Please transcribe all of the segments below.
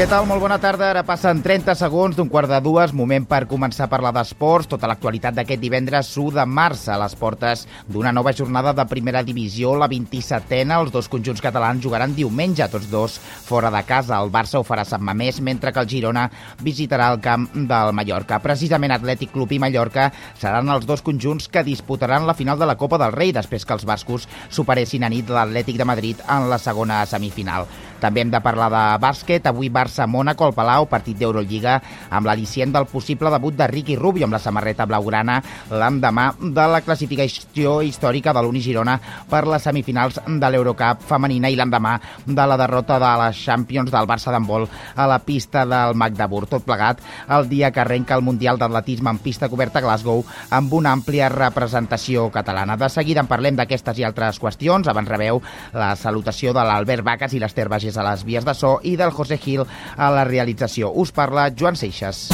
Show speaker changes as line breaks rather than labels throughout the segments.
Què tal? Molt bona tarda. Ara passen 30 segons d'un quart de dues. Moment per començar a parlar d'esports. Tota l'actualitat d'aquest divendres 1 de març a les portes d'una nova jornada de primera divisió, la 27a. Els dos conjunts catalans jugaran diumenge, tots dos fora de casa. El Barça ho farà Sant Mamés, mentre que el Girona visitarà el camp del Mallorca. Precisament Atlètic Club i Mallorca seran els dos conjunts que disputaran la final de la Copa del Rei després que els bascos superessin a nit l'Atlètic de Madrid en la segona semifinal. També hem de parlar de bàsquet. Avui Barça-Mónaco al Palau, partit d'Eurolliga, amb l'al·licient del possible debut de Ricky Rubio amb la samarreta blaugrana l'endemà de la classificació històrica de l'Uni Girona per les semifinals de l'Eurocup femenina i l'endemà de la derrota de les Champions del Barça d'handbol a la pista del Magdeburg. Tot plegat el dia que arrenca el Mundial d'Atletisme en pista coberta a Glasgow amb una àmplia representació catalana. De seguida en parlem d'aquestes i altres qüestions. Abans rebeu la salutació de l'Albert Vaques i l'Ester Bagés a les vies de so i del José Gil a la realització. Us parla Joan Seixas.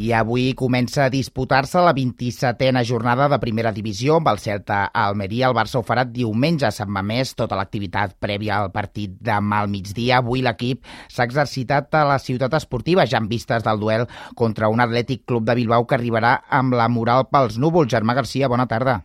I avui comença a disputar-se la 27a jornada de primera divisió amb el Celta a Almeria. El Barça ho farà diumenge a Sant Mamés, tota l'activitat prèvia al partit demà al migdia. Avui l'equip s'ha exercitat a la ciutat esportiva, ja en vistes del duel contra un Atlètic Club de Bilbao que arribarà amb la moral pels núvols. Germà Garcia, bona tarda.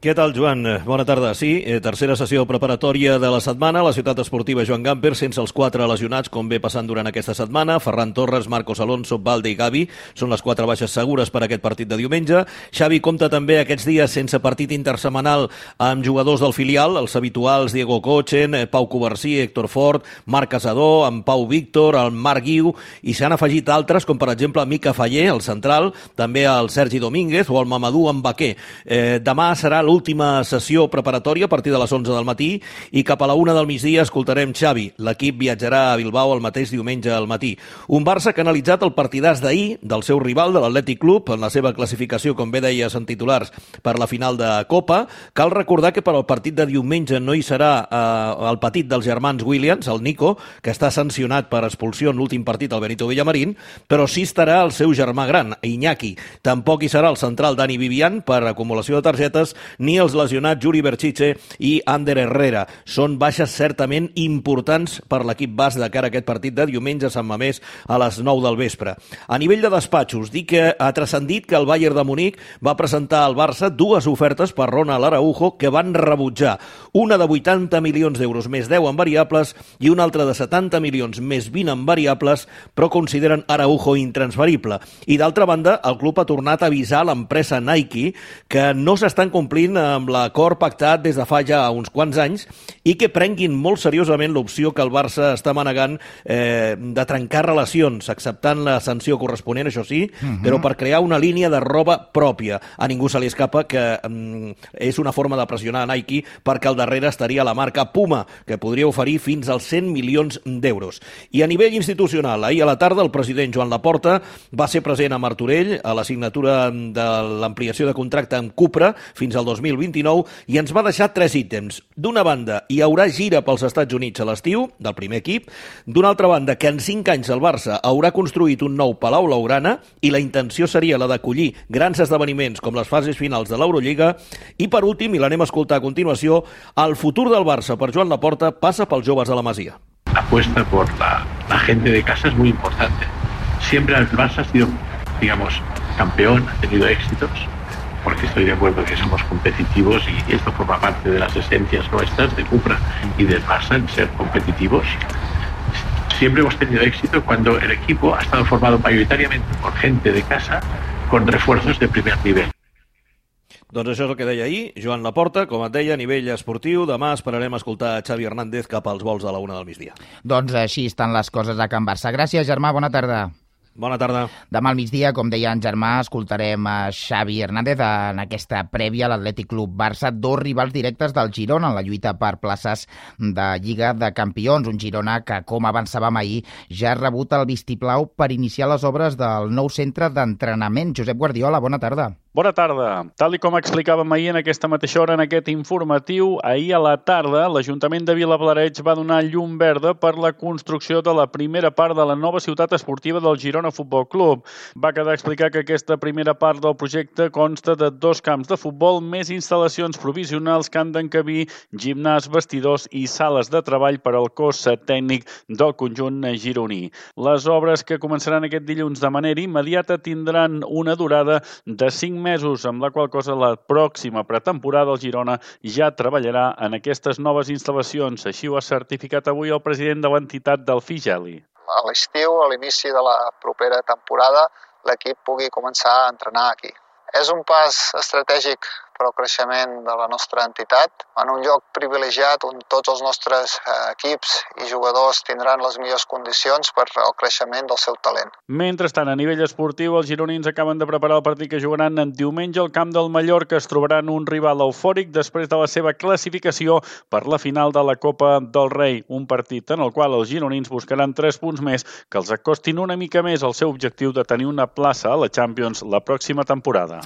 Què tal, Joan? Bona tarda. Sí, eh, tercera sessió preparatòria de la setmana. La ciutat esportiva Joan Gamper, sense els quatre lesionats, com ve passant durant aquesta setmana. Ferran Torres, Marcos Alonso, Valde i Gavi són les quatre baixes segures per a aquest partit de diumenge. Xavi compta també aquests dies sense partit intersemanal amb jugadors del filial, els habituals Diego Cochen, eh, Pau Covarsí, Héctor Fort, Marc Casador, en Pau Víctor, el Marc Guiu, i s'han afegit altres, com per exemple Mica Faller, el central, també el Sergi Domínguez o el Mamadou Mbaqué. Eh, demà serà l'última sessió preparatòria a partir de les 11 del matí i cap a la 1 del migdia escoltarem Xavi. L'equip viatjarà a Bilbao el mateix diumenge al matí. Un Barça que ha analitzat el partidàs d'ahir del seu rival, de l'Atlètic Club, en la seva classificació, com bé deies en titulars, per la final de Copa. Cal recordar que per al partit de diumenge no hi serà eh, el petit dels germans Williams, el Nico, que està sancionat per expulsió en l'últim partit al Benito Villamarín, però sí estarà el seu germà gran, Iñaki. Tampoc hi serà el central Dani Vivian per acumulació de targetes ni els lesionats Juri Berchiche i Ander Herrera. Són baixes certament importants per l'equip bas de cara a aquest partit de diumenge a Sant Mamés a les 9 del vespre. A nivell de despatxos, dic que ha transcendit que el Bayern de Munic va presentar al Barça dues ofertes per Ronald Araujo que van rebutjar. Una de 80 milions d'euros més 10 en variables i una altra de 70 milions més 20 en variables, però consideren Araujo intransferible. I d'altra banda, el club ha tornat a avisar l'empresa Nike que no s'estan complint amb l'acord pactat des de fa ja uns quants anys i que prenguin molt seriosament l'opció que el Barça està manegant eh, de trencar relacions, acceptant la sanció corresponent, això sí, uh -huh. però per crear una línia de roba pròpia. A ningú se li escapa que mm, és una forma de pressionar a Nike perquè al darrere estaria la marca Puma, que podria oferir fins als 100 milions d'euros. I a nivell institucional, ahir a la tarda el president Joan Laporta va ser present a Martorell a la signatura de l'ampliació de contracte amb Cupra fins al 2029 i ens va deixar tres ítems. D'una banda, hi haurà gira pels Estats Units a l'estiu, del primer equip. D'una altra banda, que en cinc anys el Barça haurà construït un nou Palau Laurana i la intenció seria la d'acollir grans esdeveniments com les fases finals de l'Eurolliga. I per últim, i l'anem a escoltar a continuació, el futur del Barça per Joan Laporta passa pels joves de la Masia.
La apuesta por la, la gente de casa es muy importante. Siempre el Barça ha sido, digamos, campeón, ha tenido éxitos, porque estoy de acuerdo que somos competitivos y esto forma parte de las esencias nuestras de Cupra y del Barça en ser competitivos. Siempre hemos tenido éxito cuando el equipo ha estado formado mayoritariamente por gente de casa con refuerzos de primer nivel.
Doncs això és el que deia ahir Joan Laporta, com et deia, a nivell esportiu. Demà esperarem a escoltar Xavi Hernández cap als vols de la una del migdia.
Doncs així estan les coses a Can Barça. Gràcies, Germà, bona tarda.
Bona tarda.
Demà al migdia, com deia en Germà, escoltarem a Xavi Hernández en aquesta prèvia a l'Atlètic Club Barça, dos rivals directes del Girona en la lluita per places de Lliga de Campions. Un Girona que, com avançàvem ahir, ja ha rebut el vistiplau per iniciar les obres del nou centre d'entrenament. Josep Guardiola, bona tarda.
Bona tarda. Tal i com explicàvem ahir en aquesta mateixa hora en aquest informatiu, ahir a la tarda l'Ajuntament de Vilablareig va donar llum verda per la construcció de la primera part de la nova ciutat esportiva del Girona Futbol Club. Va quedar explicar que aquesta primera part del projecte consta de dos camps de futbol més instal·lacions provisionals que han d'encabir gimnàs, vestidors i sales de treball per al cos tècnic del conjunt gironí. Les obres que començaran aquest dilluns de manera immediata tindran una durada de 5 mesos, amb la qual cosa la pròxima pretemporada el Girona ja treballarà en aquestes noves instal·lacions. Així ho ha certificat avui el president de l'entitat del Figeli.
A l'estiu, a l'inici de la propera temporada, l'equip pugui començar a entrenar aquí. És un pas estratègic per al creixement de la nostra entitat, en un lloc privilegiat on tots els nostres eh, equips i jugadors tindran les millors condicions per al creixement del seu talent.
Mentrestant, a nivell esportiu, els gironins acaben de preparar el partit que jugaran en diumenge al camp del Mallorca. Es trobaran un rival eufòric després de la seva classificació per la final de la Copa del Rei, un partit en el qual els gironins buscaran 3 punts més que els acostin una mica més al seu objectiu de tenir una plaça a la Champions la pròxima temporada.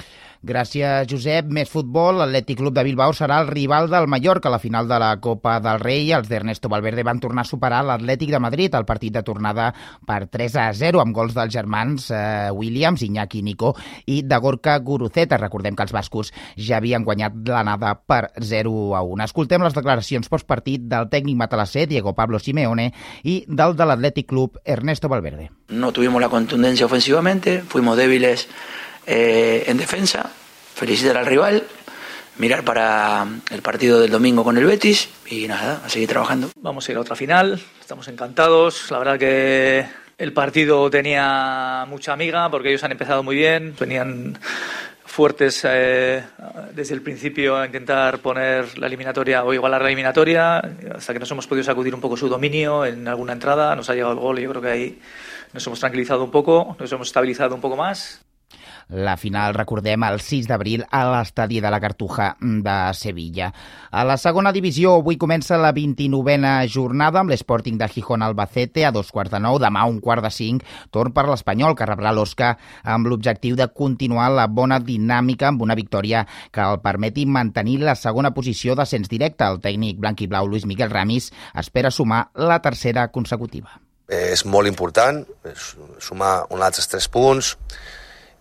Gràcies, Josep. Més futbol. L'Atlètic Club de Bilbao serà el rival del Mallorca a la final de la Copa del Rei. Els d'Ernesto Valverde van tornar a superar l'Atlètic de Madrid al partit de tornada per 3 a 0 amb gols dels germans eh, Williams, Iñaki Nico i de Gorka Guruceta. Recordem que els bascos ja havien guanyat l'anada per 0 a 1. Escoltem les declaracions postpartit del tècnic matalasser Diego Pablo Simeone i del de l'Atlètic Club Ernesto Valverde.
No tuvimos la contundencia ofensivamente, fuimos débiles eh, en defensa, felicitar al rival, mirar para el partido del domingo con el Betis y nada, a seguir trabajando.
Vamos a ir a otra final, estamos encantados, la verdad que el partido tenía mucha amiga porque ellos han empezado muy bien, venían fuertes eh, desde el principio a intentar poner la eliminatoria o igualar la eliminatoria, hasta que nos hemos podido sacudir un poco su dominio en alguna entrada, nos ha llegado el gol y yo creo que ahí nos hemos tranquilizado un poco, nos hemos estabilizado un poco más
la final, recordem, el 6 d'abril a l'estadi de la Cartuja de Sevilla. A la segona divisió, avui comença la 29a jornada amb l'Sporting de Gijón Albacete a dos quarts de nou, demà un quart de cinc, torn per l'Espanyol, que rebrà l'Osca amb l'objectiu de continuar la bona dinàmica amb una victòria que el permeti mantenir la segona posició d'ascens directe. El tècnic blanc i blau Luis Miguel Ramis espera sumar la tercera consecutiva.
És molt important sumar uns altres tres punts,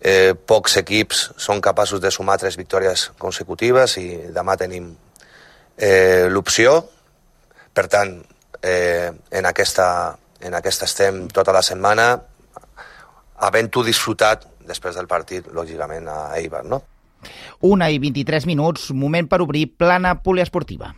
eh, pocs equips són capaços de sumar tres victòries consecutives i demà tenim eh, l'opció. Per tant, eh, en, aquesta, en aquesta estem tota la setmana havent-ho disfrutat després del partit, lògicament, a Eibar, no?
Una i 23 minuts, moment per obrir plana poliesportiva.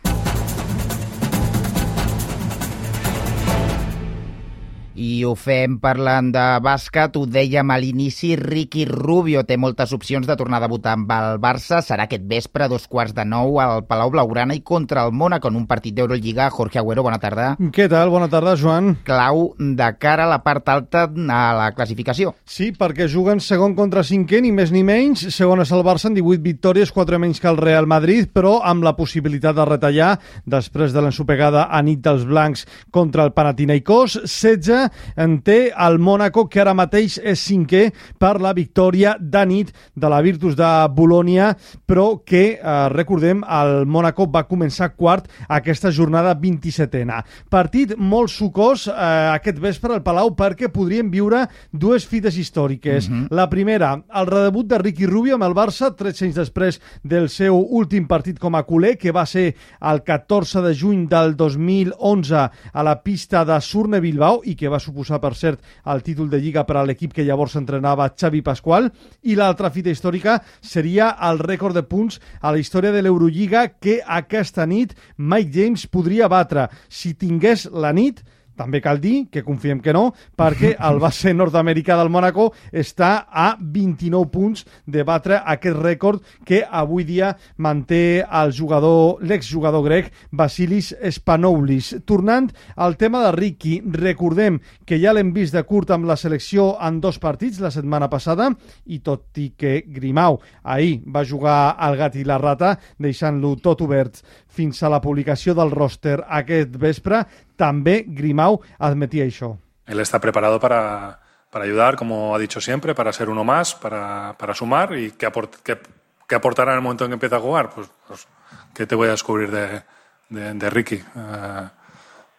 I ho fem parlant de bàsquet, ho dèiem a l'inici, Ricky Rubio té moltes opcions de tornar a debutar amb el Barça. Serà aquest vespre, a dos quarts de nou, al Palau Blaugrana i contra el Mónaco en un partit d'Eurolliga. Jorge Agüero, bona tarda.
Què tal? Bona tarda, Joan.
Clau de cara a la part alta a la classificació.
Sí, perquè juguen segon contra cinquè, ni més ni menys. Segon és el Barça amb 18 victòries, 4 menys que el Real Madrid, però amb la possibilitat de retallar després de l'ensopegada a nit dels blancs contra el Panathinaikos. 16 en té el Mónaco, que ara mateix és cinquè per la victòria de nit de la Virtus de Bolònia, però que, eh, recordem, el Mónaco va començar quart aquesta jornada 27ena. Partit molt sucós eh, aquest vespre al Palau perquè podríem viure dues fites històriques. Mhm. -huh. La primera, el redebut de Ricky Rubio amb el Barça, 13 anys després del seu últim partit com a culer, que va ser el 14 de juny del 2011 a la pista de Surne Bilbao i que va suposar, per cert, el títol de Lliga per a l'equip que llavors entrenava Xavi Pasqual, i l'altra fita històrica seria el rècord de punts a la història de l'Eurolliga que aquesta nit Mike James podria batre. Si tingués la nit també cal dir que confiem que no, perquè el base nord-americà del Mónaco està a 29 punts de batre aquest rècord que avui dia manté el jugador, l'exjugador grec Basilis Spanoulis. Tornant al tema de Ricky, recordem que ja l'hem vist de curt amb la selecció en dos partits la setmana passada i tot i que Grimau ahir va jugar al gat i la rata deixant-lo tot obert fins a la publicació del roster aquest vespre, també Grimau admetia això.
Él está preparado para para ayudar, como ha dicho siempre, para ser uno más, para, para sumar y que, aport, que, que, aportará en el momento en que empieza a jugar. Pues, pues ¿qué te voy a descubrir de, de, Ricky? Uh,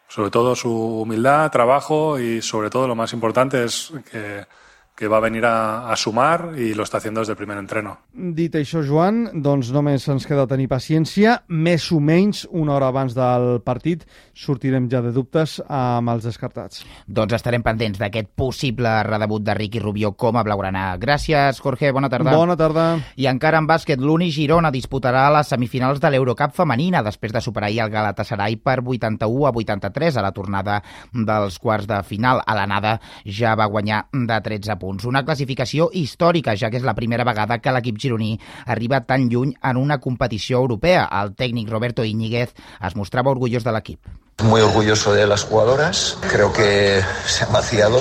sobre todo su humildad, trabajo y sobre todo lo más importante es que que va a venir a, a sumar i lo està haciendo des del primer entreno.
Dit això, Joan, doncs només ens queda tenir paciència. Més o menys una hora abans del partit sortirem ja de dubtes amb els descartats.
Doncs estarem pendents d'aquest possible redebut de Ricky Rubio com a blaugrana. Gràcies, Jorge. Bona tarda.
Bona tarda.
I encara en bàsquet, l'Uni Girona disputarà les semifinals de l'Eurocup femenina després de superar el Galatasaray per 81 a 83 a la tornada dels quarts de final. A l'anada ja va guanyar de 13 punts. Una classificació històrica, ja que és la primera vegada que l'equip gironí arriba tan lluny en una competició europea. El tècnic Roberto Iñiguez es mostrava orgullós de l'equip.
Muy orgulloso de las jugadoras, creo que se han vaciado,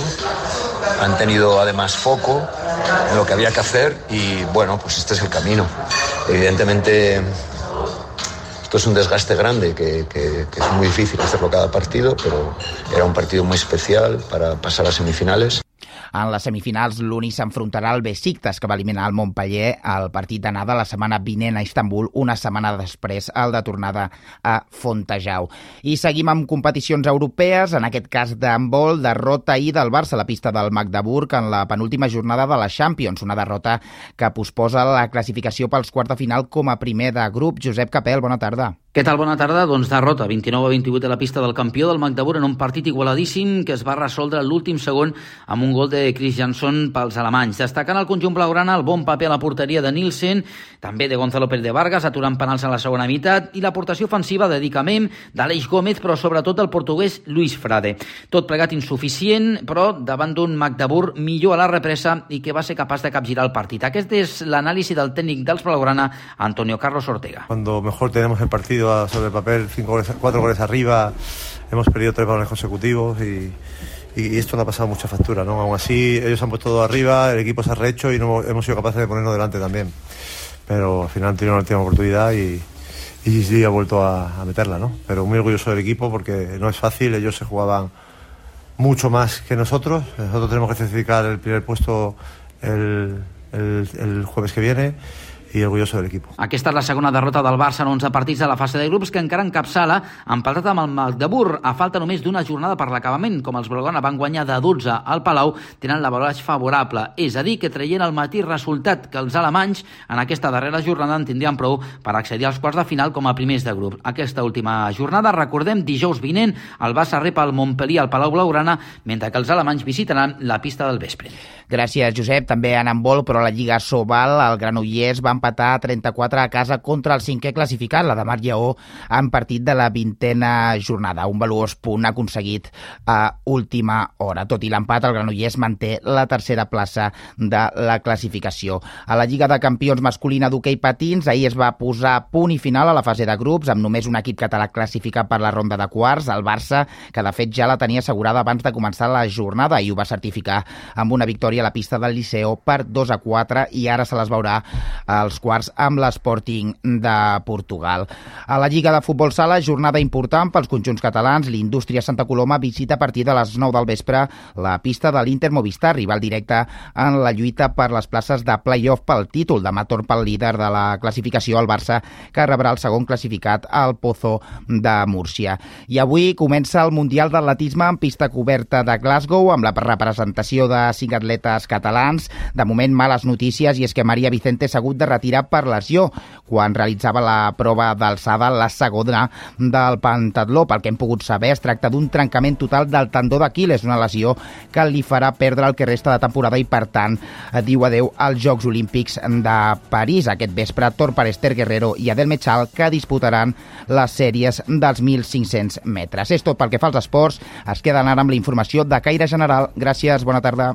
han tenido además foco en lo que había que hacer y bueno, pues este es el camino. Evidentemente esto es un desgaste grande que, que, que, es muy difícil hacerlo cada partido, pero era un partido muy especial para pasar a semifinales.
En les semifinals, l'Uni s'enfrontarà al Besiktas, que va eliminar el Montpellier al partit d'anada la setmana vinent a Istanbul, una setmana després el de tornada a Fontejau. I seguim amb competicions europees, en aquest cas d'handbol, derrota ahir del Barça a la pista del Magdeburg en la penúltima jornada de la Champions, una derrota que posposa la classificació pels quarts de final com a primer de grup. Josep Capel, bona tarda.
Què tal? Bona tarda. Doncs derrota 29 a 28 a la pista del campió del Magdeburg en un partit igualadíssim que es va resoldre l'últim segon amb un gol de Chris Jansson pels alemanys. Destacant el conjunt blaugrana el bon paper a la porteria de Nielsen, també de Gonzalo Pérez de Vargas, aturant penals a la segona meitat, i l'aportació ofensiva de Dicamem, d'Aleix Gómez, però sobretot del portuguès Luis Frade. Tot plegat insuficient, però davant d'un Magdeburg millor a la represa i que va ser capaç de capgirar el partit. Aquest és l'anàlisi del tècnic dels blaugrana, Antonio Carlos Ortega.
Cuando mejor tenemos el partido sobre el papel, cinco goles, cuatro goles arriba, hemos perdido tres balones consecutivos y, esto no ha pasado mucha factura, ¿no? Aún así, ellos han puesto todo arriba, el equipo se ha rehecho y hemos sido capaces de ponernos delante también. Pero al final han tenido una última oportunidad y, y sí ha vuelto a, a, meterla, ¿no? Pero muy orgulloso del equipo porque no es fácil, ellos se jugaban mucho más que nosotros, nosotros tenemos que certificar el primer puesto el jueves que viene i orgulloso del equip.
Aquesta és la segona derrota del Barça en 11 partits de la fase de grups que encara encapçala empatat amb el Magdeburg a falta només d'una jornada per l'acabament. Com els Blaugrana van guanyar de 12 al Palau, tenen la valoració favorable, és a dir, que traient el mateix resultat que els alemanys en aquesta darrera jornada en tindrien prou per accedir als quarts de final com a primers de grup. Aquesta última jornada, recordem, dijous vinent, el Barça rep el Montpellier al Palau Blaugrana, mentre que els alemanys visitaran la pista del vespre.
Gràcies, Josep. També en handbol, però a la Lliga Sobal, el Granollers va empatar 34 a casa contra el cinquè classificat, la de Mar Lleó, en partit de la vintena jornada. Un valuós punt aconseguit a última hora. Tot i l'empat, el Granollers manté la tercera plaça de la classificació. A la Lliga de Campions masculina d'hoquei patins, ahir es va posar punt i final a la fase de grups, amb només un equip català classificat per la ronda de quarts, el Barça, que de fet ja la tenia assegurada abans de començar la jornada i ho va certificar amb una victòria a la pista del Liceo per 2 a 4 i ara se les veurà als quarts amb l'Sporting de Portugal. A la Lliga de Futbol Sala, jornada important pels conjunts catalans. L'Indústria Santa Coloma visita a partir de les 9 del vespre la pista de l'Inter Movistar, rival directe en la lluita per les places de play-off pel títol. Demà torn pel líder de la classificació, el Barça, que rebrà el segon classificat al Pozo de Múrcia. I avui comença el Mundial d'Atletisme en pista coberta de Glasgow amb la representació de cinc atletes catalans. De moment, males notícies i és que Maria Vicente s'ha hagut de retirar per lesió quan realitzava la prova d'alçada, la segona del pentatló. Pel que hem pogut saber, es tracta d'un trencament total del tendó d'Aquiles, una lesió que li farà perdre el que resta de temporada i, per tant, diu adeu als Jocs Olímpics de París. Aquest vespre, Tor per Esther Guerrero i Adel Mechal, que disputaran les sèries dels 1.500 metres. És tot pel que fa als esports. Es queden ara amb la informació de caire general. Gràcies, bona tarda.